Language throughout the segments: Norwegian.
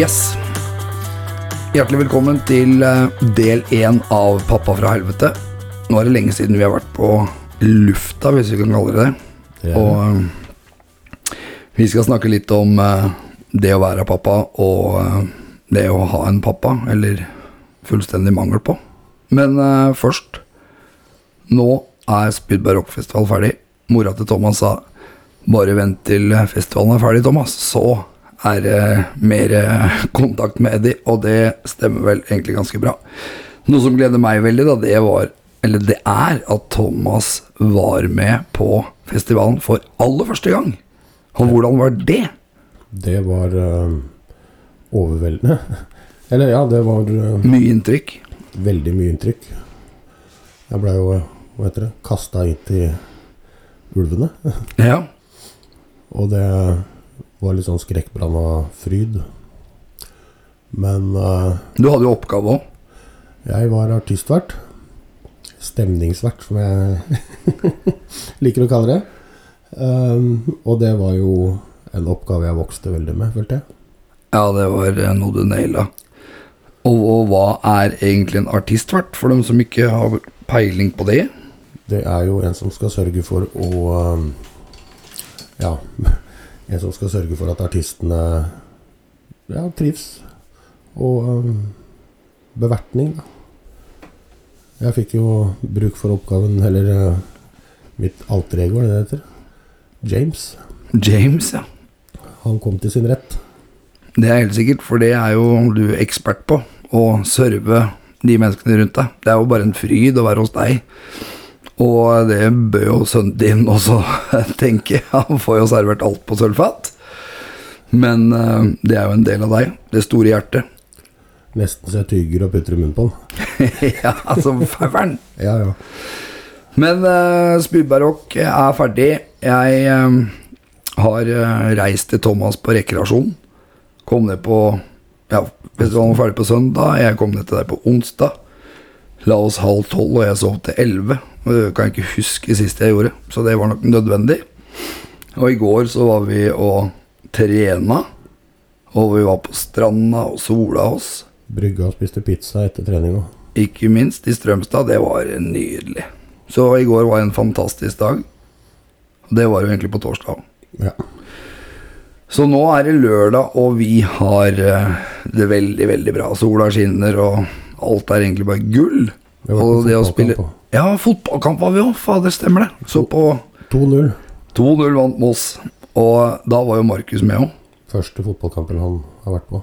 Yes. Hjertelig velkommen til eh, del én av Pappa fra helvete. Nå er det lenge siden vi har vært på lufta, hvis vi kan kalle det det. Er Og eh, vi skal snakke litt om eh, det å være pappa og det å ha en pappa, eller fullstendig mangel på. Men først Nå er Spydberg Rockfestival ferdig. Mora til Thomas sa bare vent til festivalen er ferdig, Thomas. Så er det mer eh, kontakt med Eddie, og det stemmer vel egentlig ganske bra. Noe som gleder meg veldig, da, det var Eller det er at Thomas var med på festivalen for aller første gang. Og hvordan var det? Det var øh, overveldende. Eller ja, det var øh, Mye inntrykk. veldig mye inntrykk. Jeg blei jo, eh, hva heter det, kasta inn til ulvene. Ja. Og det var litt sånn skrekkblanda fryd. Men uh, Du hadde jo oppgave òg. jeg var artistvert. Stemningsvert, som jeg liker å kalle det. Um, og det var jo en oppgave jeg vokste veldig med, følte jeg. Ja, det var eh, noe du naila. Og, og hva er egentlig en artistvert, for dem som ikke har peiling på det? Det er jo en som skal sørge for å um, Ja, en som skal sørge for at artistene ja, trives. Og um, bevertning, da. Jeg fikk jo bruk for oppgaven, eller uh, mitt alter ego, det heter. James. James, ja. Han kom til sin rett. Det er helt sikkert, for det er jo du ekspert på. Å serve de menneskene rundt deg. Det er jo bare en fryd å være hos deg. Og det bør jo sønnen din også tenke. Han får jo servert alt på sølvfat. Men eh, det er jo en del av deg. Det store hjertet. Nesten så jeg tygger og putter i munnen på den. ja, som fauren. Ja, ja. Men uh, Spydberg er ferdig. Jeg uh, har eh, reist til Thomas på rekreasjon. Kom ned på Ja, festivalen var ferdig på søndag. Jeg kom ned til deg på onsdag. La oss halv tolv, og jeg sov til elleve. Kan jeg ikke huske sist jeg gjorde, så det var nok nødvendig. Og i går så var vi og trena. Og vi var på stranda og sola oss. Brygga og spiste pizza etter treninga. Ikke minst i Strømstad. Det var nydelig. Så i går var en fantastisk dag. Det var jo egentlig på torsdag. Ja. Så nå er det lørdag, og vi har eh, det veldig, veldig bra. Sola skinner, og alt er egentlig bare gull. På Og det å spille Ja, fotballkamp var vi òg. Fader, stemmer det. Så på 2-0. 2-0 vant Moss. Og da var jo Markus med òg. Første fotballkampen han har vært på.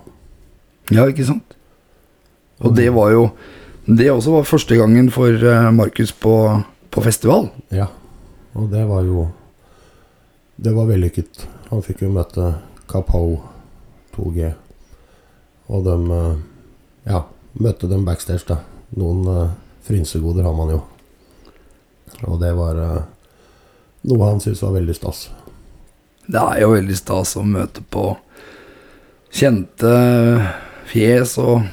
Ja, ikke sant? Og det var jo Det også var første gangen for eh, Markus på, på festival. Ja, og det var jo Det var vellykket. Han fikk jo møte Kapow 2G. Og de eh, Ja, møtte dem backstage, da. Noen uh, frynsegoder har man jo. Og det var uh, noe han syntes var veldig stas. Det er jo veldig stas å møte på kjente fjes og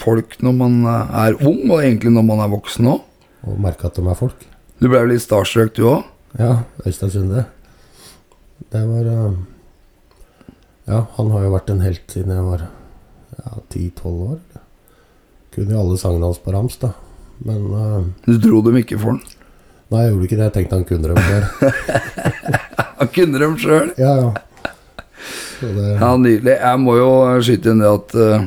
folk når man er ung, og egentlig når man er voksen òg. Og merke at de er folk. Du ble jo litt starstruck, du òg? Ja, Øystein Sunde. Det var eh, Ja, han har jo vært en helt siden jeg var ja, 10-12 år. Kunne jo alle sangene hans på rams, da. Men uh, Du dro dem ikke for den. Nei, jeg gjorde ikke det. Jeg tenkte han kunne dem sjøl. Han kunne dem sjøl. Ja, ja. Så det, Ja, nydelig. Jeg må jo skyte inn det at uh,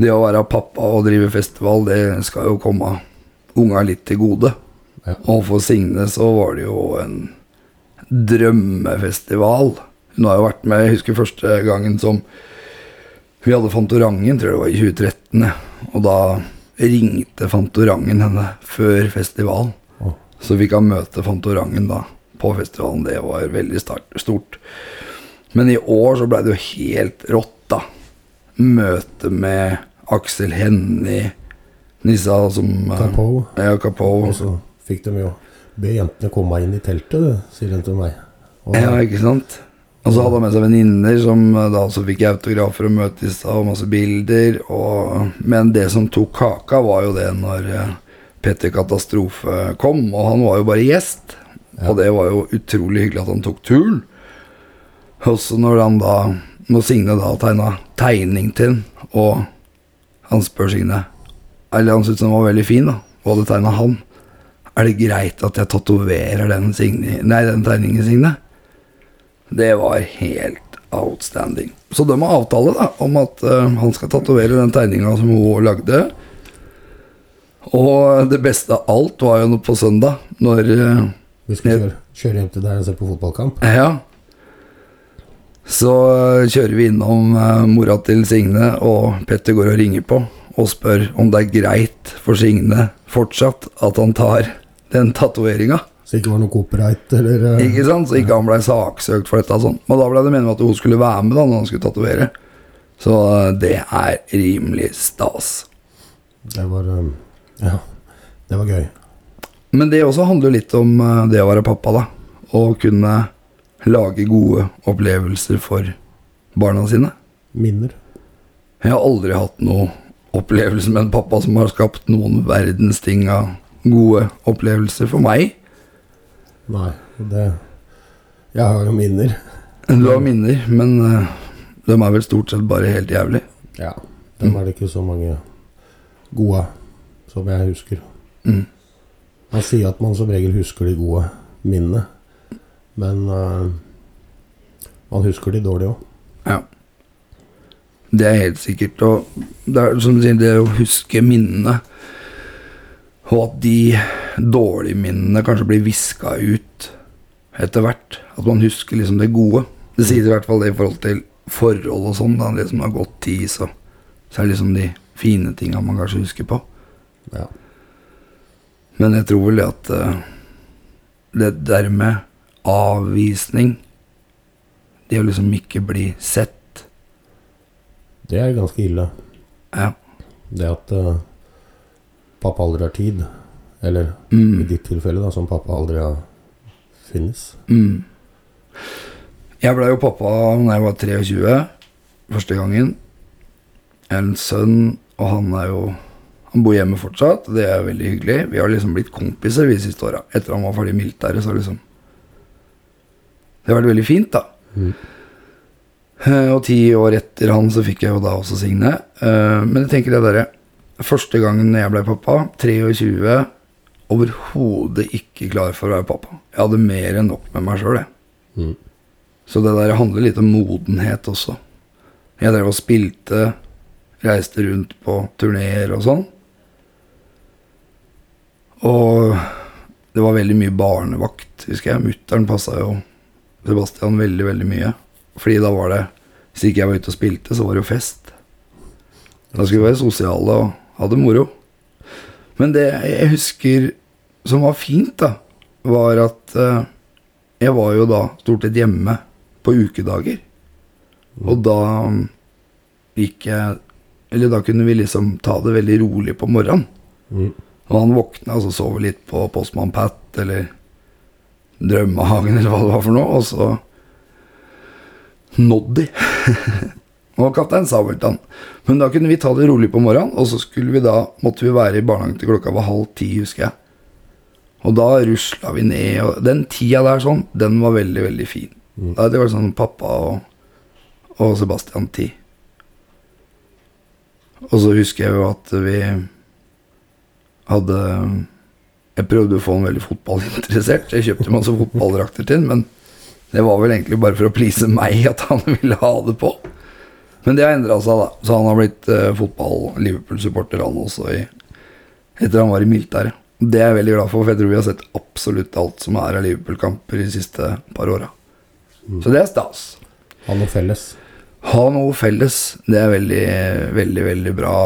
det å være pappa og drive festival, det skal jo komme unga litt til gode. Ja. Og for Signe så var det jo en drømmefestival. Hun har jo vært med, jeg husker første gangen som vi hadde Fantorangen, tror jeg det var i 2013. Og da ringte Fantorangen henne før festivalen. Oh. Så fikk han møte Fantorangen da på festivalen. Det var veldig stort. Men i år så ble det jo helt rått, da. Møte med Aksel Hennie, Nissa som eh, Kapow. Ja, Kapow. Og så fikk de jo be jentene komme inn i teltet, du, sier hun til meg. Og, Ja, ikke sant? Og så hadde han med seg venninner som eh, da også fikk autografer og møtes og masse bilder. Og, men det som tok kaka, var jo det når eh, Petter Katastrofe kom. Og han var jo bare gjest. Ja. Og det var jo utrolig hyggelig at han tok turen. Også når han da når Signe da tegna tegning til den, og han spør Signe Eller han syntes den var veldig fin, da, og hadde tegna han. Er det greit at jeg tatoverer den, Signe- nei, den tegningen, Signe? Det var helt outstanding. Så de har avtale da, om at uh, han skal tatovere den tegninga som hun lagde. Og det beste av alt var jo på søndag, når uh, Vi skal kjøre, kjøre hjem til deg og se på fotballkamp. Ja. Så eh, kjører vi innom uh, mora til Signe, og Petter går og ringer på og spør om det er greit for Signe fortsatt at han tar den tatoveringa. Så det ikke var noe copyright eller uh, Ikke sant? Så ikke han ble saksøkt for dette. og Sånn. Men da ble det meningen at hun skulle være med da når han skulle tatovere. Så uh, det er rimelig stas. Det var um, Ja, det var gøy. Men det også handler litt om uh, det å være pappa, da. Å kunne lage gode opplevelser for barna sine. Minner. Jeg har aldri hatt noe opplevelse med en pappa som har skapt noen verdens ting av gode opplevelser for meg. Nei, det Jeg har jo minner. Du har minner, men uh, de er vel stort sett bare helt jævlig. Ja. Dem er det ikke så mange gode som jeg husker. Mm. Man sier at man som regel husker de gode minnene, men uh, man husker de dårlige òg. Ja. Det er helt sikkert. Og det er som du sier, det å huske minnene, og at de dårlige minnene kanskje blir viska ut etter hvert. At man husker liksom det gode. Det sier i hvert fall det i forhold til forhold og sånn. da, Det som har gått tid, så, så er det liksom de fine tinga man kanskje husker på. Ja. Men jeg tror vel at eh, det der med avvisning Det å liksom ikke bli sett Det er ganske ille. Ja. Det at uh, pappa aldri har tid, eller i Mm. ditt tilfelle, da, som pappa aldri har finnes. Mm. Jeg ble jo pappa da jeg var 23, første gangen. Jeg har en sønn, og han er jo Han bor hjemme fortsatt, det er veldig hyggelig. Vi har liksom blitt kompiser de siste åra. Etter han var ferdig i militæret, så liksom Det har vært veldig fint, da. Mm. Eh, Og ti år etter han så fikk jeg jo da også Signe. Eh, Men jeg tenker det derre Første gangen jeg ble pappa, 23, overhodet ikke klar for å være pappa. Jeg hadde mer enn nok med meg sjøl, jeg. Mm. Så det der handler litt om modenhet også. Jeg drev og spilte, reiste rundt på turneer og sånn. Og det var veldig mye barnevakt, husker jeg. Mutter'n passa jo Sebastian veldig, veldig mye. Fordi da var det Hvis ikke jeg var ute og spilte, så var det jo fest. Da skulle vi være sosiale og ha det moro. Men det jeg husker som var fint, da, var at eh, jeg var jo da stort sett hjemme på ukedager. Og da mm, gikk jeg Eller da kunne vi liksom ta det veldig rolig på morgenen. Mm. Og han våkna så sov litt på Postmann Pat eller Drømmehagen eller hva det var for noe, og så Noddy. og Kaptein Sabeltann. Men da kunne vi ta det rolig på morgenen, og så skulle vi da, måtte vi være i barnehagen til klokka var halv ti, husker jeg. Og da rusla vi ned, og den tida der sånn, den var veldig, veldig fin. Mm. Det var sånn pappa og, og Sebastian-tid. Og så husker jeg jo at vi hadde Jeg prøvde å få han veldig fotballinteressert. Jeg kjøpte masse fotballdrakter til han, men det var vel egentlig bare for å please meg at han ville ha det på. Men det har endra seg, da. Så han har blitt uh, fotball-Liverpool-supporter, han også, i, etter han var i militæret. Det er jeg veldig glad for, for jeg tror vi har sett absolutt alt som er av Liverpool-kamper de siste par åra. Så det er stas. Ha noe felles. Ha noe felles, det er veldig, veldig, veldig bra,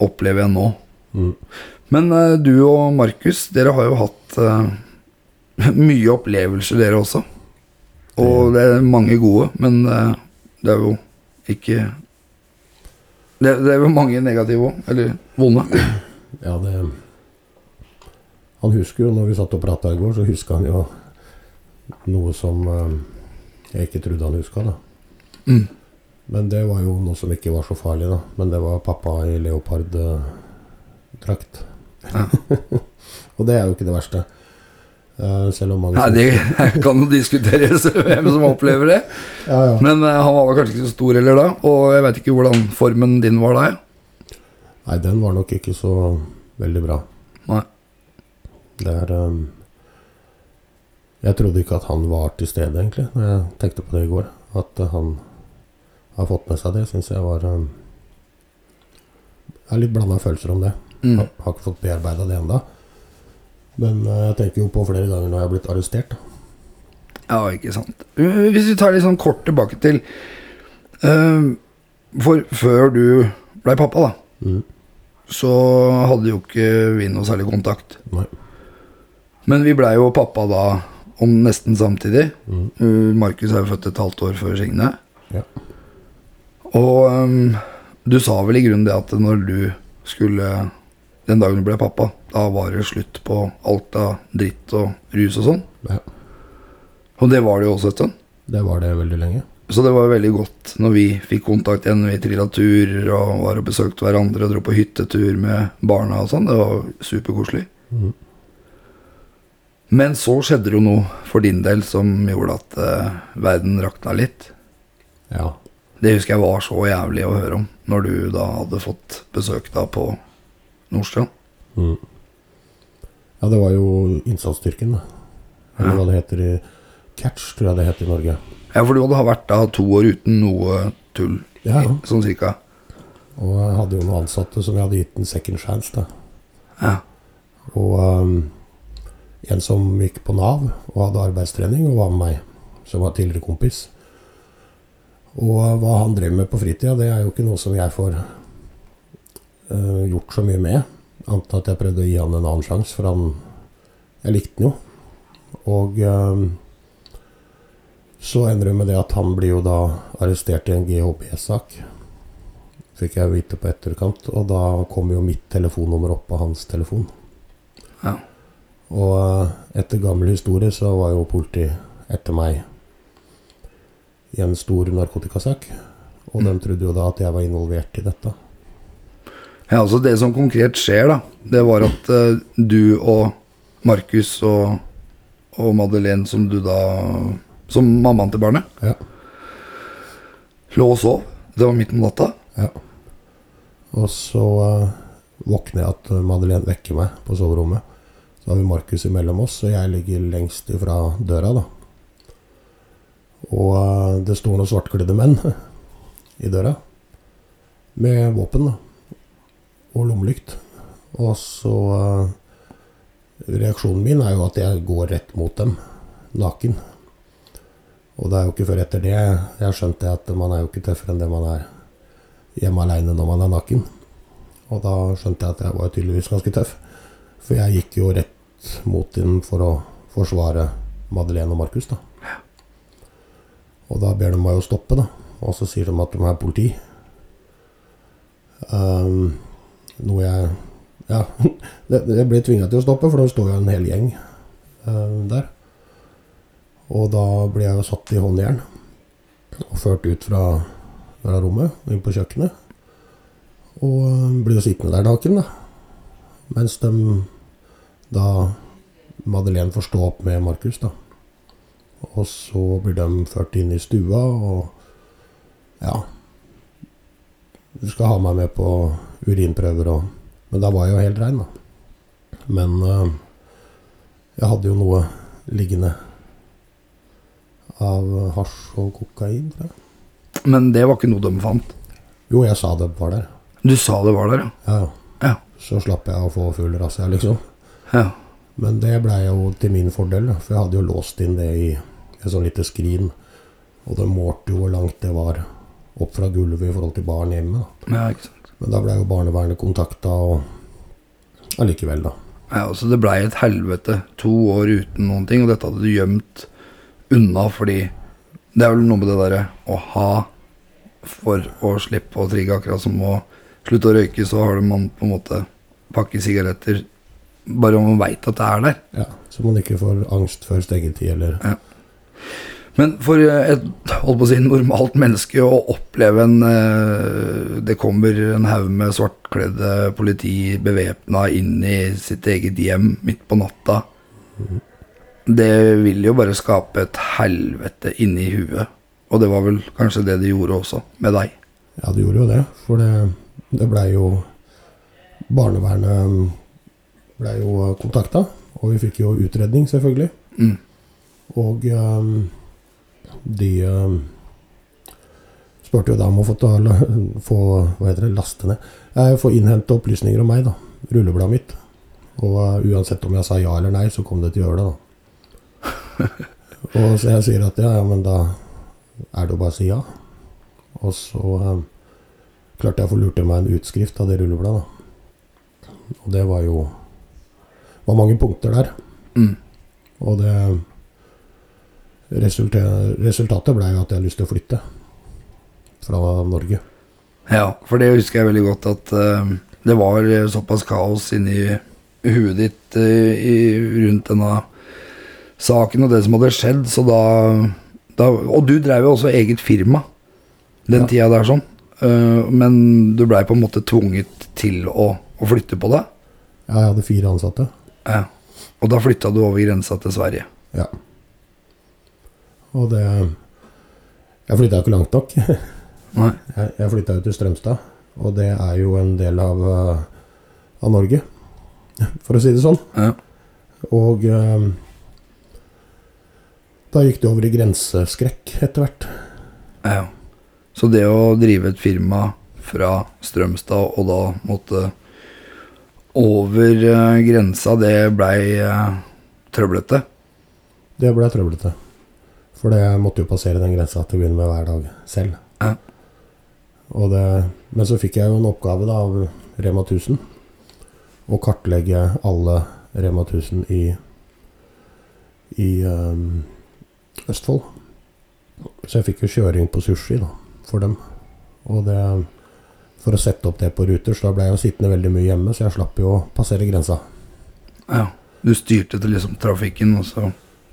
opplever jeg nå. Mm. Men uh, du og Markus, dere har jo hatt uh, mye opplevelser, dere også. Og det er mange gode, men uh, det er jo ikke det, det er jo mange negative òg, eller vonde. Ja, det Han husker jo, når vi satt og prata i går, så huska han jo noe som eh, jeg ikke trodde han huska, da. Mm. Men det var jo noe som ikke var så farlig, da. Men det var pappa i leoparddrakt. Ja. og det er jo ikke det verste. Eh, selv om mange Nei, det kan jo diskuteres hvem som opplever det. ja, ja. Men eh, han var kanskje ikke så stor heller da, og jeg vet ikke hvordan formen din var da. Nei, den var nok ikke så veldig bra. Nei. Det er ehm, Jeg trodde ikke at han var til stede, egentlig, når jeg tenkte på det i går. At uh, han har fått med seg det, syns jeg var um, Jeg har litt blanda følelser om det. Mm. Har, har ikke fått bearbeida det ennå. Men uh, jeg tenker jo på flere ganger når jeg har blitt arrestert. Ja, ikke sant. Hvis vi tar litt sånn kort tilbake til uh, For før du blei pappa, da, Mm. så hadde jo ikke vi noe særlig kontakt. Nei. Men vi blei jo pappa da om nesten samtidig. Mm. Uh, Markus er jo født et halvt år før Signe. Ja. Og um, du sa vel i grunnen det at når du skulle Den dagen du ble pappa, da var det slutt på alt av dritt og rus og sånn. ja. Og det var det jo også en stund. Det var det veldig lenge. Så det var veldig godt når vi fikk kontakt igjen. Vi trilla turer og var og besøkte hverandre og dro på hyttetur med barna og sånn. Det var superkoselig. Mhm. Men så skjedde det jo noe for din del som gjorde at uh, verden rakna litt. Ja. Det husker jeg var så jævlig å høre om når du da hadde fått besøk da på Nordstrand. Mm. Ja, det var jo innsatsstyrken, da. Eller Ja. hva det heter i Catch, tror jeg det heter i Norge. Ja, for du hadde vært da to år uten noe tull, Ja, ja. sånn cirka. Og jeg hadde jo noen ansatte som jeg hadde gitt en second chance, da. Ja. Og ehm, en som gikk på Nav og hadde arbeidstrening, og var med meg, som var tidligere kompis. Og hva han drev med på fritida, det er jo ikke noe som jeg får uh, gjort så mye med. Annet at jeg prøvde å gi han en annen sjanse, for han Jeg likte han jo. Og uh, så ender det med det at han blir jo da arrestert i en GHB-sak. Fikk jeg vite på etterkant. Og da kom jo mitt telefonnummer opp på hans telefon. Ja. Og eh, etter gammel historie så var jo politiet etter meg i en stor narkotikasak. Og de trodde jo da at jeg var involvert i dette. Ja, altså Det som konkret skjer, da, det var at uh, du og Markus og, og Madeleine, som du da Som mammaen til barnet, Ja. lå og sov. Det var midt på natta. ja. Og så uh, våkner jeg at Madeleine vekker meg på soverommet. Så har vi Markus imellom oss, og jeg ligger lengst ifra døra, da. Og eh, det står noen svartkledde menn i døra. Med våpen, da. Og lommelykt. Og så eh, Reaksjonen min er jo at jeg går rett mot dem, naken. Og det er jo ikke før etter det jeg skjønte at man er jo ikke tøffere enn det man er hjemme aleine når man er naken. Og da skjønte jeg at jeg var tydeligvis ganske tøff. For jeg gikk jo rett mot dem for å forsvare Madeleine og Markus, da. Og da ber de meg å stoppe, da. Og så sier de at de er politi. Um, noe jeg Ja, jeg blir tvinga til å stoppe, for det står jo en hel gjeng eh, der. Og da blir jeg jo satt i håndjern og ført ut fra, fra rommet, inn på kjøkkenet. Og blir jo sittende der naken, da. Mens de da Madeleine får stå opp med Markus, da. Og så blir de ført inn i stua, og ja Du skal ha meg med på urinprøver og Men da var jeg jo helt rein, da. Men uh, jeg hadde jo noe liggende av hasj og kokain, tror jeg. Men det var ikke noe de fant. Jo, jeg sa det var der. Du sa det var der, ja. Ja, ja. Så slapp jeg å få full rasse, liksom. Ja. Men det blei jo til min fordel, for jeg hadde jo låst inn det i et sånn lite skrin. Og det målte jo hvor langt det var opp fra gulvet i forhold til barn hjemme. Da. ja. Men da blei jo barnevernet kontakta, og allikevel, da. Ja, altså Det blei et helvete. To år uten noen ting, og dette hadde du gjemt unna fordi Det er vel noe med det derre å ha for å slippe å trigge, akkurat som å slutte å røyke, så har man på en måte pakke sigaretter bare om man veit at det er der. Ja, Så man ikke får angst før stengetid, eller Men for eh, et holdt på å si, normalt menneske å oppleve en eh, Det kommer en haug med svartkledde politi bevæpna inn i sitt eget hjem midt på natta. det vil jo bare skape et helvete inni huet. Og det var vel kanskje det det gjorde også, med deg. Ja, det gjorde jo det. For det, det blei jo Barnevernet blei jo kontakta, og vi fikk jo utredning, selvfølgelig. Mm. Og um, de um, spurte jo da om å få, få hva heter det, laste ned eh, Få innhente opplysninger om meg, da. Rullebladet mitt. Og uh, uansett om jeg sa ja eller nei, så kom det til å gjøre det, da. og så jeg sier at ja, ja, men da er det jo bare å si ja. Og så um, klarte jeg å få lurt til meg en utskrift av det rullebladet. da. Og det var jo var mange punkter der. Mm. Og det resulta- Resultatet ble jo at jeg har lyst til å flytte fra Norge. Ja, for det husker jeg veldig godt at uh, det var eh, såpass kaos inni huet ditt uh, i, rundt denne saken og det som hadde skjedd, så da, da Og du drev jo også eget firma den Ja. tida der, sånn. Uh, men du blei på en måte tvunget til å, å flytte på deg. Ja, jeg hadde fire ansatte. Ja. Og da flytta du over grensa til Sverige. Ja. Og det Jeg flytta jo ikke langt nok. Nei. Jeg, jeg flytta jo til Strømstad, og det er jo en del av, eh, av Norge, for å si det sånn. Ja. Og eh, da gikk det over i grenseskrekk etter hvert. Ja. Så det å drive et firma fra Strømstad og da måtte over eh, grensa, det blei eh, trøblete. Det ble trøblete. For det måtte jo passere den grensa til å begynne med hver dag selv. Ja. Det, men så fikk jeg jo en oppgave da av Rema 1000. Å kartlegge alle Rema 1000 i, i um, Østfold. Så jeg fikk jo kjøring på sushi da, for dem. Og det For å sette opp det på ruter, så da ble jeg jo sittende veldig mye hjemme, så jeg slapp jo å passere grensa. Ja. Du styrte til liksom trafikken, og så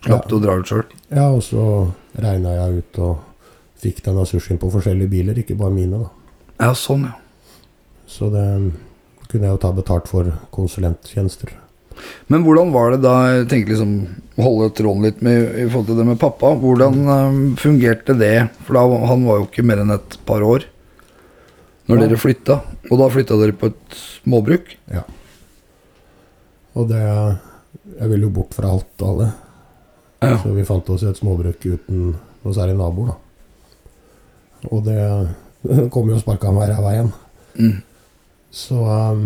slapp Ja. du å dra ut sjøl. Ja, og så regna jeg ut og fikk denne sushien på forskjellige biler, ikke bare mine. da. Ja, sånn, ja. Så det kunne jeg jo ta betalt for konsulenttjenester. Men hvordan var det da Jeg tenker liksom holde tråden litt med, i forhold til det med pappa. Hvordan eh, fungerte det? For da, han var jo ikke mer enn et par år når dere flytta. Og da flytta dere på et småbruk. Ja. Og det Jeg ville jo bort fra alt alle. Ja. Så vi fant oss i et småbruk uten noe særlig naboer, da. Og det kom jo og sparka meg ræva igjen. Mm. Så um,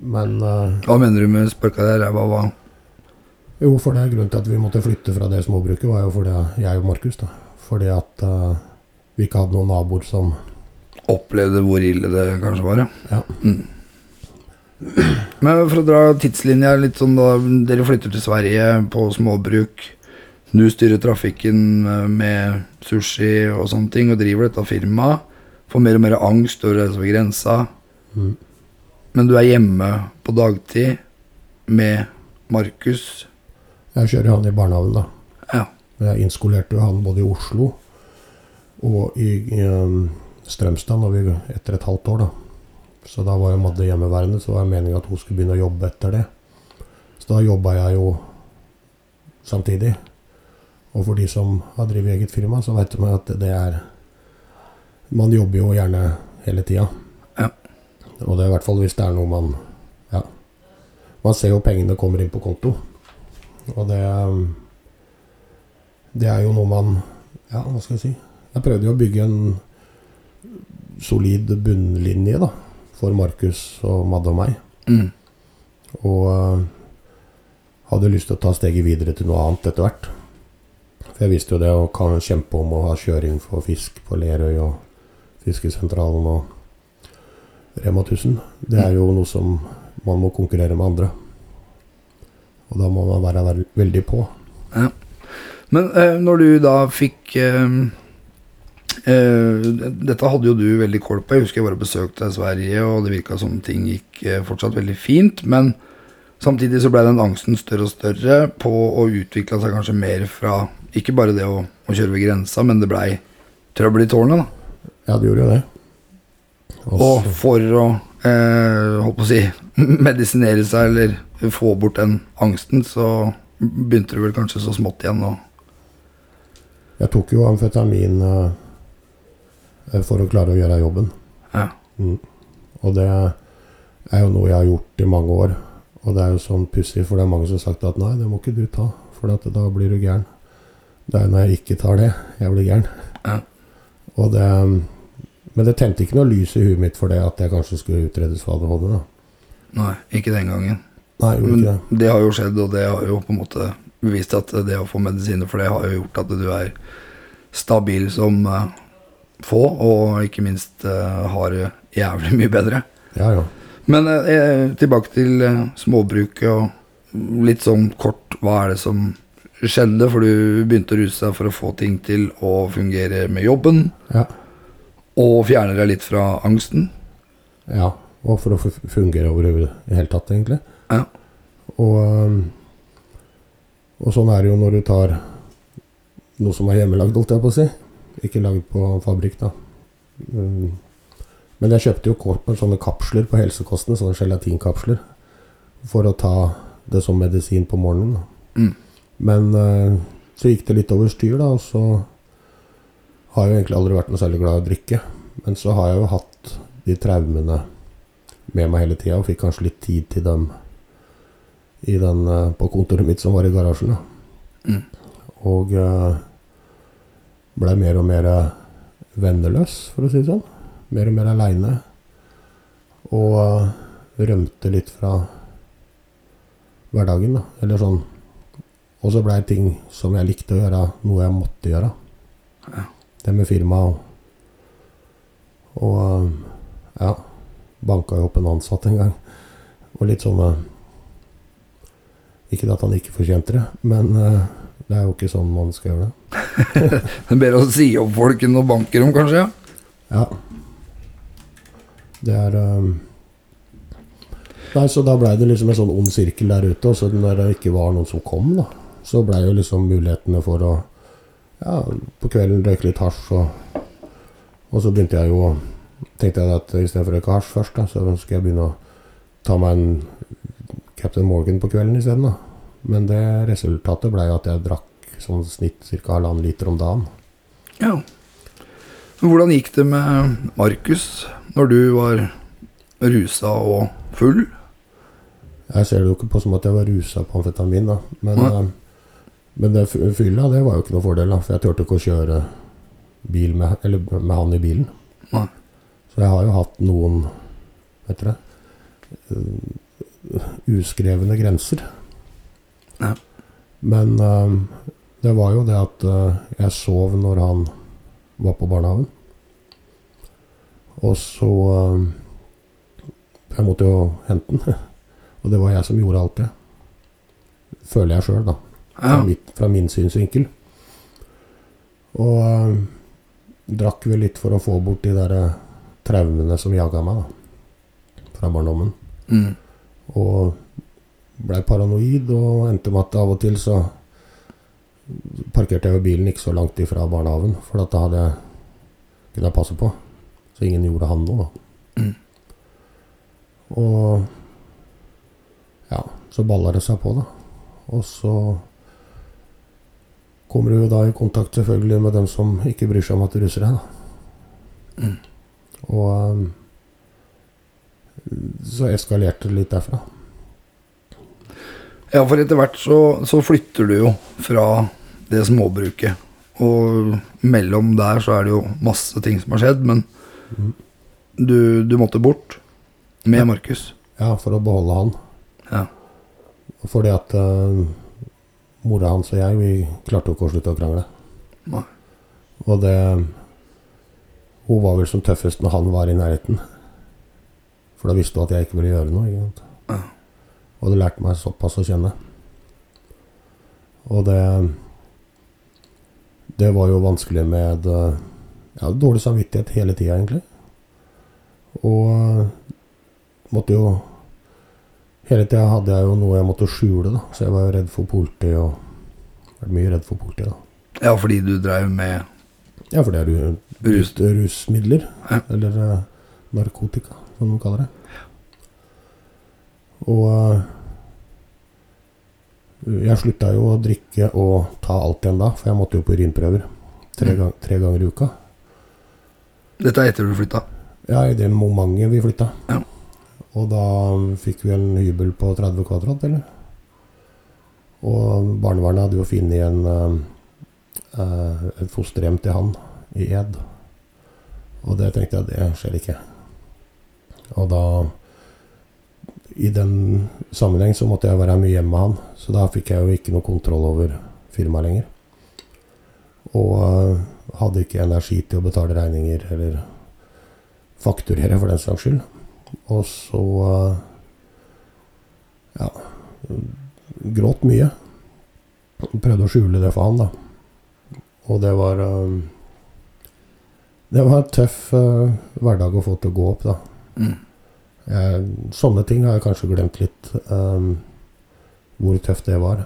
Men uh, Hva mener du med sparka deg ræva? Hva? Jo, for det er grunnen til at vi måtte flytte fra det småbruket, var jo fordi jeg og Markus, da. Fordi at uh, vi ikke hadde noen naboer som Opplevde hvor ille det kanskje var, ja. Mm. Men for å dra tidslinja litt sånn da Dere flytter til Sverige på småbruk. Du styrer trafikken eh, med sushi og sånne ting og driver dette firmaet. Får mer og mer angst over det som er grensa. mm, Men du er hjemme på dagtid med Markus. Jeg kjører han i barnehagen, da. Ja. Jeg innskolerte han både i Oslo og i, i um, Strømstad når vi, etter et halvt år. da. Så da var jo Madde hjemmeværende, så var det meningen at hun skulle begynne å jobbe etter det. Så da jobba jeg jo samtidig. Og for de som har drevet eget firma, så vet man at det er Man jobber jo gjerne hele tida. Ja. Og det er i hvert fall hvis det er noe man Ja. Man ser jo pengene kommer inn på konto. Og det det er jo noe man Ja, hva skal jeg si? Jeg prøvde jo å bygge en solid bunnlinje da, for Markus og Madde og meg. Mm. Og eh, hadde lyst til å ta steget videre til noe annet etter hvert. For jeg visste jo det å kan kjempe om å ha kjøring for fisk på Lerøy og Fiskesentralen og Rema 1000. Det er jo noe som man må konkurrere med andre. Og da må man være der veldig på. Men eh, når du da fikk eh, Dette hadde jo du veldig kål på. Jeg husker jeg bare besøkte Sverige, og det virka som ting gikk eh, fortsatt veldig fint. Men samtidig så ble den angsten større og større på å utvikle seg kanskje mer fra ikke bare det å, å kjøre ved grensa, men det blei trøbbel i tårnet. da. Ja, det gjorde jo det. Og Og for å eh, holdt på å si medisinere seg eller få bort den angsten, så begynte du vel kanskje så smått igjen å Jeg tok jo amfetamin eh, for å klare å gjøre jobben. Ja. Mm. Og det er jo noe jeg har gjort i mange år. Og det er jo sånn pussig, for det er mange som har sagt at nei, det må ikke du ta, for at da blir du gæren. Det er når jeg ikke tar det, jeg blir gæren. Ja. Og det, men det tente ikke noe lys i huet mitt for det at jeg kanskje skulle utredes for ADHD. da. Nei, ikke den gangen. Nei, Men det. det har jo skjedd, og det har jo på en måte bevist at det å få medisiner for det har jo gjort at du er stabil som eh, få, og ikke minst eh, har det jævlig mye bedre. Ja, ja. Men eh, tilbake til eh, småbruket og litt sånn kort, hva er det som skjedde? For du begynte å ruse deg for å få ting til å fungere med jobben, ja. og fjerne deg litt fra angsten. Ja, og for å fungere over i det hele tatt, egentlig. Ja. Og, og sånn er det jo når du tar noe som er hjemmelagd, holdt jeg på å si. Ikke lagd på fabrikk, da. Mm. Men jeg kjøpte jo kort med sånne kapsler på helsekostene, sånne gelatinkapsler, for å ta det som medisin på morgenen. Mm. Men øh, så gikk det litt over styr, da, og så har jeg jo egentlig aldri vært noe særlig glad i å drikke. Men så har jeg jo hatt de traumene med meg hele tida, og fikk kanskje litt tid til dem i den, eh, på kontoret mitt som var i garasjen. Mm. Og uh, blei mer og mer venneløs, for å si det sånn. Mer og mer aleine. Og eh, rømte litt fra hverdagen, da. Eller sånn. Og så blei ting som jeg likte å gjøre, noe jeg måtte gjøre. Det med firma og Og eh, ja. Banka jo opp en ansatt en gang. Og litt sånn eh, Ikke at han ikke fortjente det, men eh, det er jo ikke sånn man skal gjøre det. Det er bedre å si opp folk enn å banke dem, kanskje? ja? Ja. Det er um... Nei, så da blei det liksom en sånn ond sirkel der ute. Og så når det ikke var noen som kom, da, så blei jo liksom mulighetene for å Ja, på kvelden røyke litt hasj, og, og så begynte jeg jo Tenkte jeg at istedenfor å røyke hasj først, da, så skal jeg begynne å ta meg en Captain Morgan på kvelden isteden, da. Men det resultatet blei at jeg drakk sånn snitt ca. halvannen liter om dagen. Ja. Men Hvordan gikk det med Markus når du var rusa og full? Jeg ser det jo ikke på som at jeg var rusa på amfetamin, da. Men, eh, men det fylla, det var jo ikke noe fordel, da. For jeg turte ikke å kjøre bil med, eller med han i bilen. Nei. Så jeg har jo hatt noen, vet dere, eh, uskrevne grenser. Ja. Men eh, det var jo det at uh, jeg sov når han var på barnehagen. Og så eh, Jeg måtte jo hente den. Og det var jeg som gjorde alt det. Føler jeg sjøl, da. Fra, mitt, fra min synsvinkel. Og eh, drakk vel litt for å få bort de der eh, traumene som jaga meg da, fra barndommen. Mm. Og blei paranoid og endte med at av og til så parkerte jeg jo bilen ikke så langt ifra barnehagen, for da hadde jeg kunne jeg passe på. Så ingen gjorde han noe, da. Mm. Og ja, så balla det seg på, da. Og så kommer du jo da i kontakt selvfølgelig med dem som ikke bryr seg om at du russer deg, da. Mm. Og um, så eskalerte det litt derfra. Ja, for etter hvert så, så flytter du jo fra det småbruket. Og mellom der så er det jo masse ting som har skjedd, men Mm. du, du måtte bort med Ja. Markus. Ja, for å beholde han. Ja. Fordi at uh, mora hans og jeg, vi klarte jo ikke å slutte å krangle. Nei. Og det Hun var vel som tøffest når han var i nærheten. For da visste hun at jeg ikke ville gjøre noe. Ikke sant? Og det lærte meg såpass å kjenne. Og det Det var jo vanskelig med eh, ja, dårlig samvittighet hele tida, egentlig. Og eh, måtte jo Hele tida hadde jeg jo noe jeg måtte skjule, da. Så jeg var jo redd for politiet og vært mye redd for politiet, da. ja, fordi du drev med Ja, fordi det jo Rus. rus, rusmidler. Ja. Eller eh, narkotika, som de kaller det. Og Jeg slutta jo å drikke og ta alt igjen da, for jeg måtte jo på urinprøver tre, Mm. gang, tre ganger i uka. Dette er etter du flytta. Ja, i det momentet vi flytta. Ja. Og da fikk vi en hybel på 30 kvadrat, eller? Og barnevernet hadde jo funnet en, eh, eh, et fosterhjem til han i Ed. Og det tenkte jeg, det skjer ikke. Og da I den sammenheng så måtte jeg være mye hjemme med han, så da fikk jeg jo ikke noe kontroll over firmaet lenger. Og eh, hadde ikke energi til å betale regninger eller fakturere for den saks skyld. Og så eh, ja gråt mye. Prøvde å skjule det for han, da. Og det var eh, Det var en tøff hverdag å få til å gå opp, da. Mm. Jeg, sånne ting har jeg kanskje glemt litt. Um, hvor tøft det var.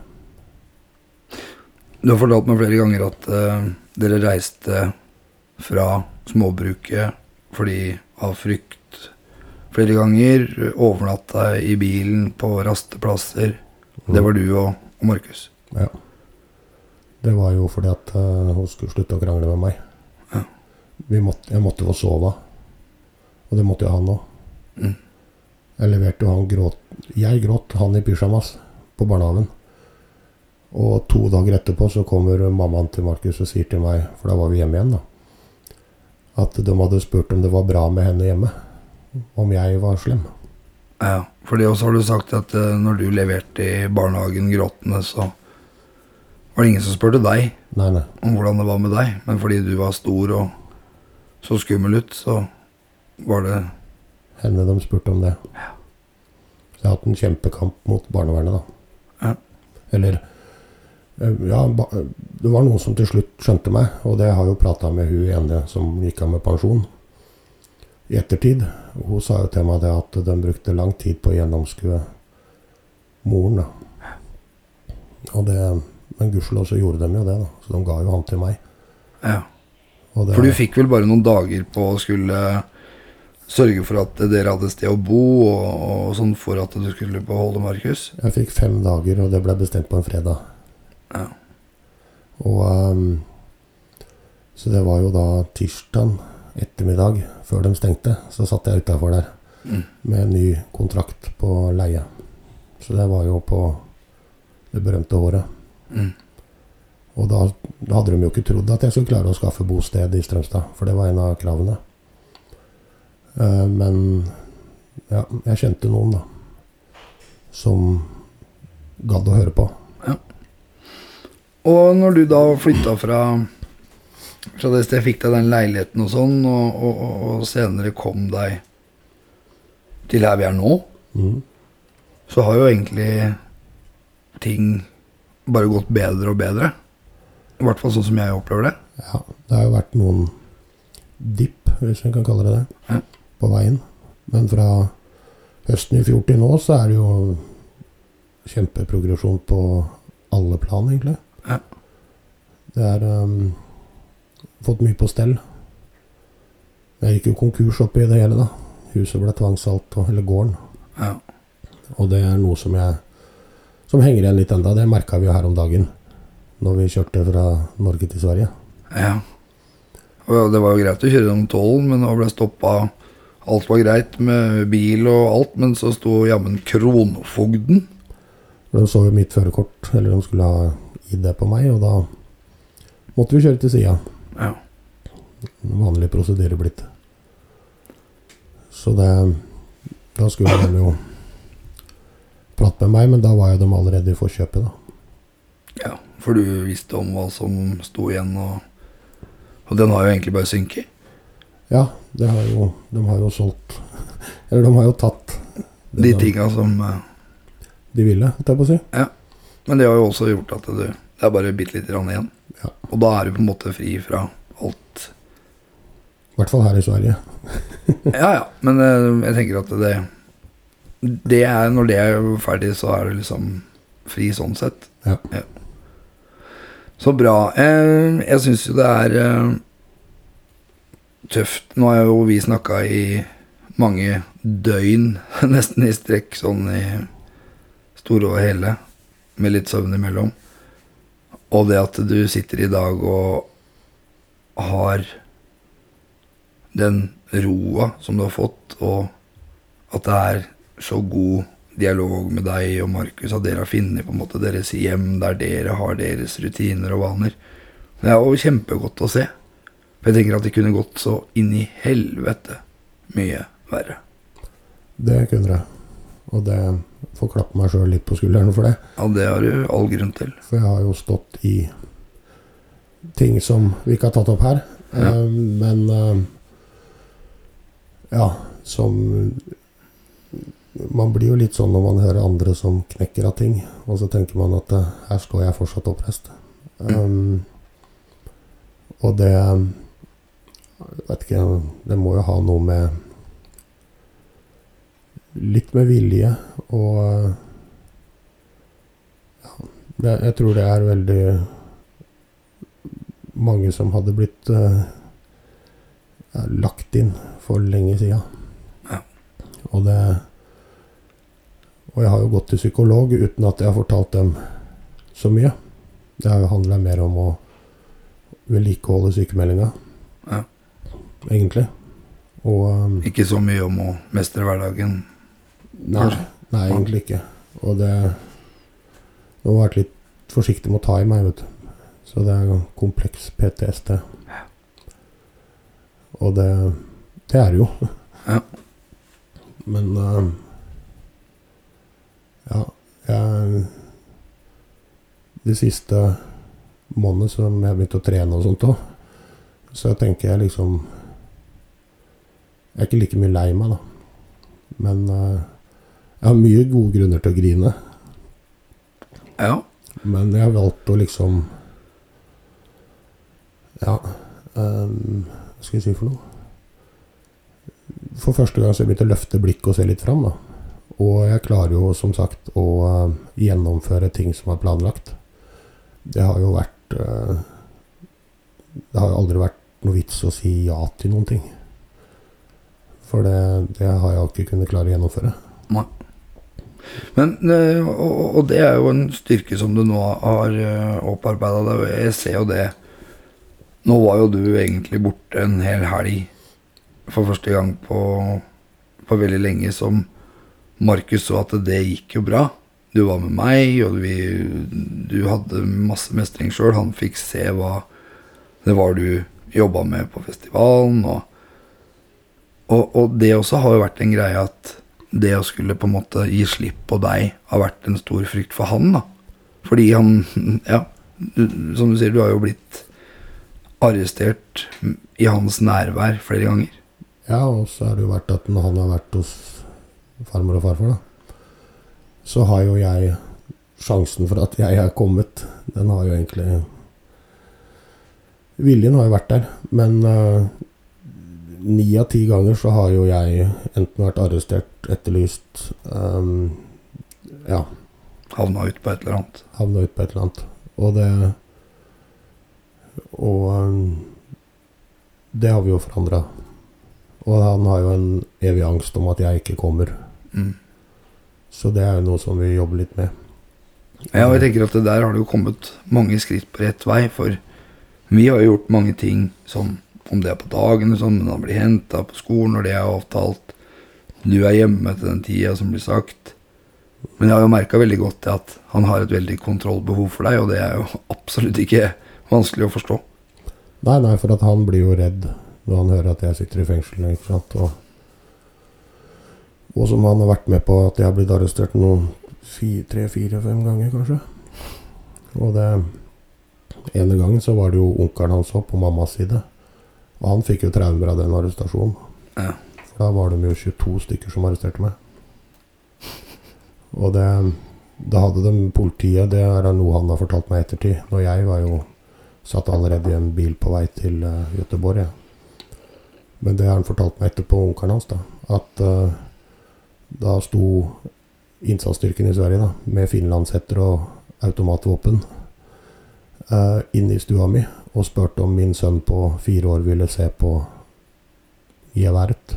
Du har fortalt meg flere ganger at uh, dere reiste fra småbruket fordi av frykt flere ganger. Overnatta i bilen på rasteplasser. Det var du og, og Markus. Ja. Det var jo fordi at uh, hun skulle slutte å krangle med meg. Ja. Vi måtte, jeg måtte få sove. Og det måtte jo han òg. Mm. Jeg leverte jo han gråt Jeg gråt, han i pysjamas, på barnehagen. Og to dager etterpå så kommer mammaen til Markus og sier til meg, for da var vi hjemme igjen, da, at de hadde spurt om det var bra med henne hjemme. Om jeg var slem. Ja, for det også har du sagt at eh, når du leverte i barnehagen gråtende, så var det ingen som spurte deg Nei, nei. om hvordan det var med deg. Men fordi du var stor og så skummel ut, så var det Henne de spurte om det. Så jeg har hatt en kjempekamp mot barnevernet, da. Ja. Eller eh, Ja, det var noen som til slutt skjønte meg, og det har jo prata med hun ene som gikk av med pensjon i ettertid. Hun sa jo til meg det at de brukte lang tid på å gjennomskue moren, da. Og det Men gudskjelov så gjorde de jo det, da. Så de ga jo han til meg. Ja. Det, For du fikk vel bare noen dager på å skulle sørge for at dere hadde sted å bo, og, og sånn for at du skulle beholde Markus? Jeg fikk fem dager, og det ble bestemt på en fredag. Ja. Og um, Så det var jo da tirsdag ettermiddag, før de stengte, så satt jeg utafor der Mm. med en ny kontrakt på leie. Så det var jo på det berømte året. Mm. Og da, da hadde de jo ikke trodd at jeg skulle klare å skaffe bosted i Strømstad, for det var en av kravene. Eh, men ja, jeg kjente noen, da, som gadd å høre på. Ja. Og når du da flytta fra, fra det stedet, fikk deg den leiligheten og sånn, og, og, og, senere kom deg til her vi er nå, Mm. så har jo egentlig ting bare gått bedre og bedre. I hvert fall sånn som jeg opplever det. Ja, det har jo vært noen dipp, hvis vi kan kalle det det, Ja. På veien. Men fra høsten i fjor til nå så er det jo kjempeprogresjon på alle plan, egentlig. Ja. Det er um, fått mye på stell. Jeg gikk jo konkurs oppi det hele, da. Huset ble tvangssalgt, og- eller gården. Ja. Og det er noe som jeg som henger igjen litt enda. Det merka vi jo her om dagen når vi kjørte fra Norge til Sverige. ja. Og det var jo greit å kjøre gjennom tollen, men nå ble stoppa Alt var greit med bil og alt, men så sto jammen kronfogden. De så jo mitt førerkort, eller de skulle ha ID på meg, og da måtte vi kjøre til sida. Ja. Vanlig prosedyre blitt. Så det Da skulle de jo prate med meg, men da var jo de allerede i forkjøpet, da. ja. For du visste om hva som sto igjen, og, og den har jo egentlig bare synket. Ja, det har jo, de har jo solgt Eller de har jo tatt De tinga som eh, de ville, holdt jeg på å si. Men det har jo også gjort at det, det er bare bitte lite grann igjen. Ja. Og da er du på en måte fri fra alt. I hvert fall her i Sverige. Ja ja, men eh, jeg tenker at det Det er Når det er ferdig, så er det liksom fri sånn sett. Ja. Så bra. Eh, jeg syns jo det er tøft. Nå har jo vi snakka i mange døgn, nesten i strekk, sånn i store og hele. med litt søvn imellom. Og det at du sitter i dag og har den roa som du har fått, og at det er så god dialog med deg og Markus, at dere har funnet på en måte deres hjem der dere har deres rutiner og vaner. Det er jo kjempegodt å se. For jeg tenker at det kunne gått så inn i helvete mye verre. Det kunne det. Og det får klappe meg sjøl litt på skulderen for det. Ja, det har du all grunn til. For jeg har jo stått i ting som vi ikke har tatt opp her. Ja. Uh, men uh, ja, som Man blir jo litt sånn når man hører andre som knekker av ting, og så tenker man at uh, her står jeg fortsatt oppreist. Um, og det Vet ikke, det må jo ha noe med Litt med vilje og ja, det, Jeg tror det er veldig mange som hadde blitt uh, lagt inn for lenge sida. Ja. Og det Og jeg har jo gått til psykolog uten at jeg har fortalt dem så mye. Det har jo handla mer om å vedlikeholde sykemeldinga. Egentlig. Og um, Ikke så mye om å mestre hverdagen. Nei, nei, egentlig ikke. Og det Nå har jeg vært litt forsiktig med å ta i meg, vet du. Så det er kompleks PTSD. Og det Det er det jo. Ja. Men eh, Ja, jeg De siste månedene som jeg begynte å trene og sånt òg, så tenker jeg liksom Jeg er ikke like mye lei meg, da. Men uh, jeg har mye gode grunner til å grine. Ja. Men jeg har valgt å liksom Ja um, Hva skal jeg si for noe? For første gang så har jeg begynt å løfte blikket og se litt fram. da. Og jeg klarer jo som sagt å uh, gjennomføre ting som er planlagt. Det har jo vært uh, Det har jo aldri vært noe vits å si ja til noen ting. For det, det har jeg ikke kunnet klare å gjennomføre. Nei. Men, eh, og, og det er jo en styrke som du nå har opparbeida deg. Jeg ser jo det. Nå var jo du egentlig borte en hel helg for første gang på, på veldig lenge som Markus så at det gikk jo bra. Du var med meg, og vi, du hadde masse mestring sjøl. Han fikk se hva det var du jobba med på festivalen. Og, og, og det også har jo vært en greie at det å skulle på en måte gi slipp på deg har vært en stor frykt for han. da. Fordi han Ja, du, som du sier, du har jo blitt arrestert i hans nærvær flere ganger. Ja, og så har det jo vært at når han har vært hos farmor og farfar, da, så har jo jeg sjansen for at jeg er kommet, den har jo egentlig Viljen har jo vært der, men eh, ni av ti ganger så har jo jeg enten vært arrestert, etterlyst um, Ja, Havna ut på et eller annet. havna ut på et eller annet. Og det Og um, det har vi jo forandra. Og han har jo en evig angst om at jeg ikke kommer. Mm. Så det er jo noe som vi jobber litt med. Ja, og jeg tenker at det der har det jo kommet mange skritt på rett vei, for vi har jo gjort mange ting sånn, om det er på dagen, sånn, men han blir henta på skolen når det er avtalt. Du er hjemme til den tida som blir sagt. Men jeg har jo merka veldig godt at han har et veldig kontrollbehov for deg, og det er jo absolutt ikke vanskelig å forstå. Nei, nei, for at han blir jo redd når han hører at jeg sitter i fengsel. Ikke sant? Og, og som han har vært med på at jeg har blitt arrestert noen fi- tre, fire, fem ganger, kanskje. Og det ene gangen så var det jo onkelen hans opp på mammas side. Og han fikk jo traumer av den arrestasjonen. Ja. For da var de jo 22 stykker som arresterte meg. Og det Da hadde de politiet Det er noe han har fortalt meg i ettertid. Når jeg var jo satt allerede i en bil på vei til uh, Göteborg. Ja. Men det har han fortalt meg etterpå, onkelen hans, da. At uh, da sto innsatsstyrken i Sverige da, med finlandshetter og automatvåpen uh, inne i stua mi og spurte om min sønn på fire år ville se på geværet.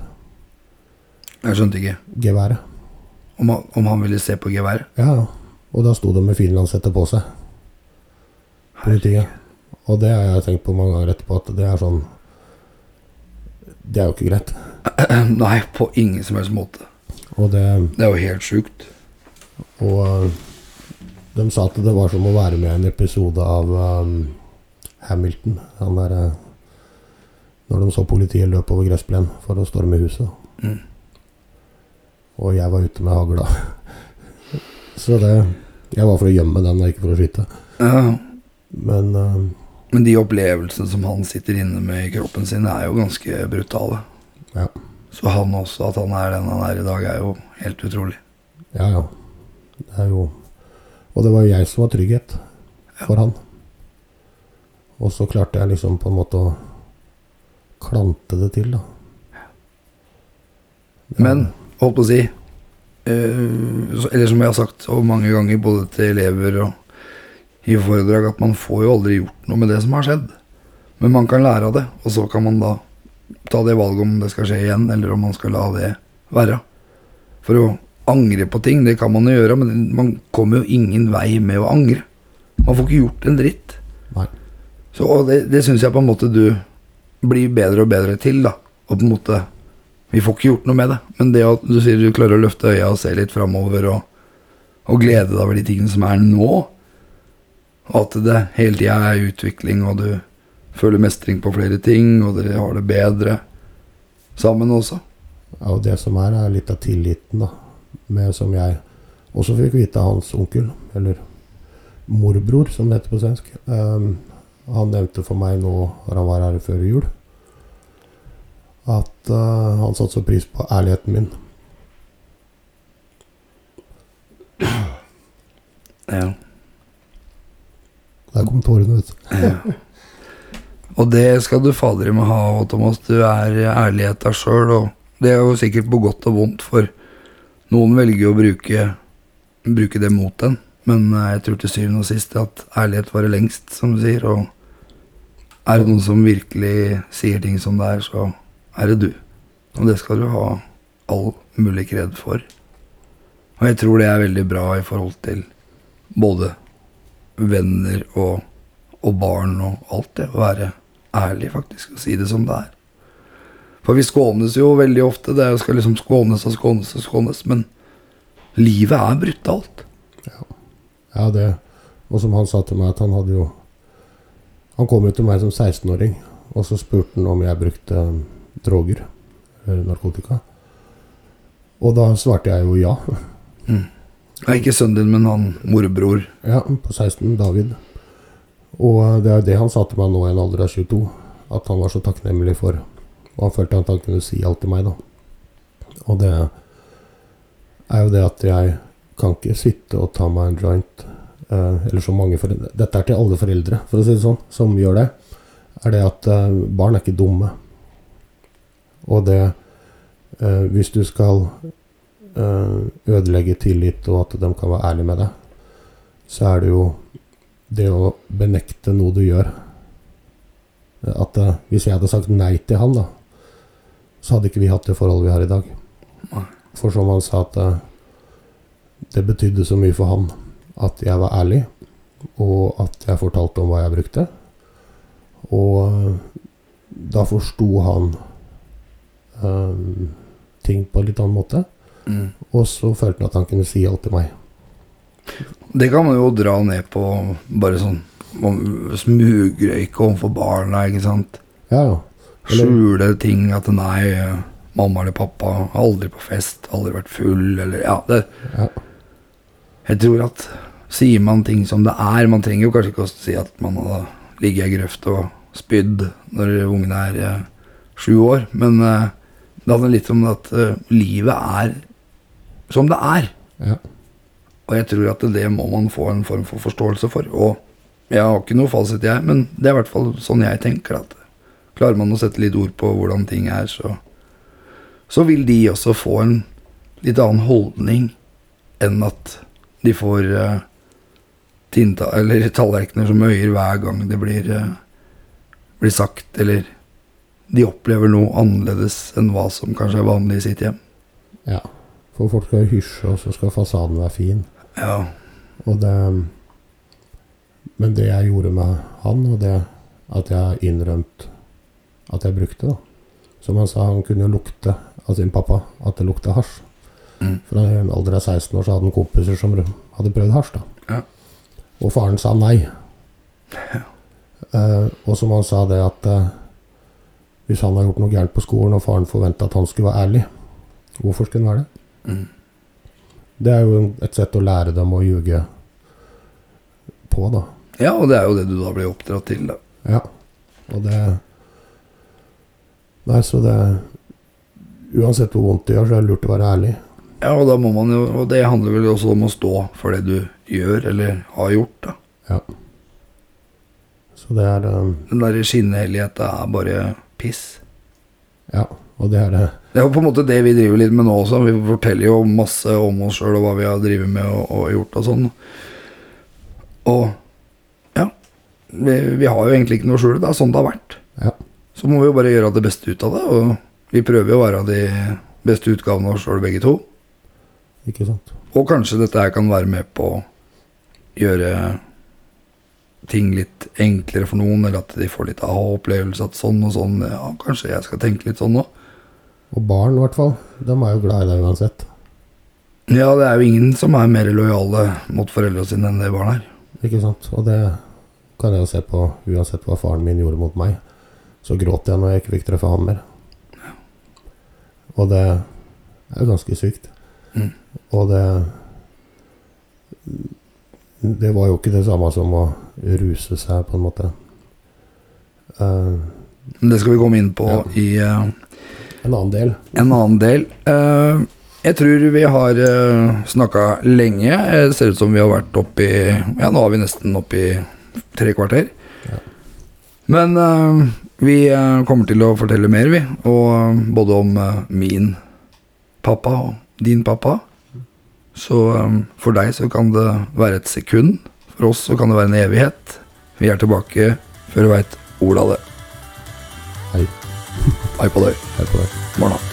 Jeg skjønte ikke Geværet. om han, om han ville se på geværet. Ja. Og da sto det med finlandshette på seg, politiet. Og det har jeg tenkt på mange ganger etterpå, at det er sånn Det er jo ikke greit. Nei, på ingen som helst måte. Og det Det er jo helt sjukt. Og øh, de sa at det var som å være med i en episode av um, Hamilton. Han der øh, Når de så politiet løpe over gressplenen for å storme huset. Mm. Og jeg var ute med hagla. Så det Jeg var for å gjemme den, og ikke for å skyte. Ja. Men øhm, Men de opplevelsene som han sitter inne med i kroppen sin, er jo ganske brutale. ja. Så han også, at han er den han er i dag, er jo helt utrolig. Ja, ja. Det er jo Og det var jo jeg som var trygghet for han. Og så klarte jeg liksom på en måte å klante det til, da. Men, holdt på å si eh, Eller som jeg har sagt mange ganger, både til elever og i foredrag, at man får jo aldri gjort noe med det som har skjedd. Men man kan lære av det, og så kan man da ta det valget om det skal skje igjen, eller om man skal la det være. For å angre på ting, det kan man jo gjøre, men man kommer jo ingen vei med å angre. Man får ikke gjort en dritt. Nei. Så og det, det syns jeg på en måte du blir bedre og bedre til, da. Og på en måte Vi får ikke gjort noe med det, men det at du sier du klarer å løfte øya og se litt framover og, og glede deg over de tingene som er nå, og at det hele tida er utvikling, og du føler mestring på flere ting, og dere har det bedre sammen også. Ja, og det som er, er litt av tilliten, da. Med som jeg også fikk vite av hans onkel, eller morbror, som det heter på svensk. Um, han nevnte for meg nå, når han var her før jul, at uh, han satte så pris på ærligheten min. Ja. Der kom tårene, vet du. Og det skal du fader i meg ha, Thomas. Du er ærlighet deg sjøl, og det er jo sikkert på godt og vondt, for noen velger å bruke, bruke det mot den, Men eh, jeg tror til syvende og sist at ærlighet varer lengst, som du sier. Og er det noen som virkelig sier ting som det er, så er det du. Og det skal du ha all mulig kred for. Og jeg tror det er veldig bra i forhold til både venner og, og barn og alt det. Å være ærlig, faktisk, og si det som det er. For vi skånes jo veldig ofte. Det skal liksom skånes og skånes og skånes. Men livet er brutalt. Ja, det Og som han sa til meg, at han hadde jo Han kom jo til meg som 16-åring, og så spurte han om jeg brukte um, droger, eller narkotika. Og da svarte jeg jo ja. Ja, ikke sønnen din, men han morbror. Ja, på 16, David. Og uh, det er jo det han sa til meg nå i en alder av 22, at han var så takknemlig for. Og han følte at han kunne si alt til meg, da. Og det er jo det at jeg kan ikke sitte og ta meg en joint, eh, eller så mange foreldre Dette er til alle foreldre, for å si det sånn, som gjør det. Er det at eh, barn er ikke dumme. Og det eh, Hvis du skal eh, ødelegge tillit, og at de kan være ærlige med deg, så er det jo det å benekte noe du gjør. At eh, Hvis jeg hadde sagt nei til han, da, så hadde ikke vi hatt det forholdet vi har i dag. For som han sa, at eh, det betydde så mye for han at jeg var ærlig, og at jeg fortalte om hva jeg brukte. Og eh, da forsto han eh, ting på en litt annen måte. Mm. Og så følte han at han kunne si alt til meg. Det kan man jo dra ned på bare sånn smugrøyke overfor barna, ikke sant. Ja, ja. Skjule ting at nei, mamma eller pappa har aldri på fest, aldri vært full, eller ja. Det, ja. Jeg tror at sier man ting som det er Man trenger jo kanskje ikke å si at man har ligget i grøft og spydd når ungen er eh, sju år, men eh, det handler litt om at eh, livet er som det er. ja. Og jeg tror at det må man få en form for forståelse for. Og jeg har ikke noe fasit, jeg, men det er i hvert fall sånn jeg tenker. at Klarer man å sette litt ord på hvordan ting er, så, så vil de også få en litt annen holdning enn at de får uh, tinta, eller tallerkener som øyer hver gang det blir, uh, blir sagt, eller de opplever noe annerledes enn hva som kanskje er vanlig i sitt hjem. ja. For folk skal hysje, og så skal fasaden være fin. Ja, Og det Men det jeg gjorde med han, og det at jeg innrømte at jeg brukte, da Som han sa, han kunne jo lukte av sin pappa at det lukta hasj. Mm. Fra en alder av 16 år så hadde han kompiser som hadde prøvd hasj. da. Ja. Og faren sa nei. Eh, og som han sa det at eh, hvis han har gjort noe gærent på skolen, og faren forventa at han skulle være ærlig, hvorfor skulle han være det? Mm. Det er jo et sett å lære dem å ljuge på, da. Ja, og det er jo det du da blir oppdratt til, da. Ja. Og det Nei, så det Uansett hvor vondt det gjør, så er det lurt å være ærlig. Ja, og da må man jo Og det handler vel også om å stå for det du gjør eller har gjort, da. Ja. Så det er um, Den der skinnhelligheta er bare piss. Ja. Og det er det. Det er jo på en måte det vi driver litt med nå også. Vi forteller jo masse om oss sjøl og hva vi har drevet med og, og gjort og sånn. Og ja, vi, vi har jo egentlig ikke noe å skjule. Det er sånn det har vært. Ja. Så må vi jo bare gjøre det beste ut av det. Og vi prøver jo å være de beste utgavene av oss sjøl begge to. Ikke sant? Og kanskje dette her kan være med på å gjøre ting litt enklere for noen, eller at de får litt aha-opplevelse at sånn og sånn Ja, kanskje jeg skal tenke litt sånn nå. Og barn, i hvert fall. De er jo glad i deg uansett. Ja, det er jo ingen som er mer lojale mot foreldrene sine enn det barn er. Ikke sant? Og det kan jeg jo se på uansett hva faren min gjorde mot meg. Så gråt jeg når jeg ikke fikk treffe han mer. Og det er jo ganske sykt. Mm. Og det Det var jo ikke det samme som å ruse seg, på en måte. Uh, det skal vi komme inn på Ja. i uh, en annen del. en annen del. Uh, jeg tror vi har uh, snakka lenge. Det ser ut som vi har vært oppi Ja, nå er vi nesten oppi tre kvarter. Ja. Men vi eh, kommer til å fortelle mer, vi. Og eh, både om eh, min pappa og din pappa. Så for deg så kan det være et sekund. For oss så kan det være en evighet. Vi er tilbake før du veit ordet av det. Hei. Hei på deg. Hei på deg. Morna.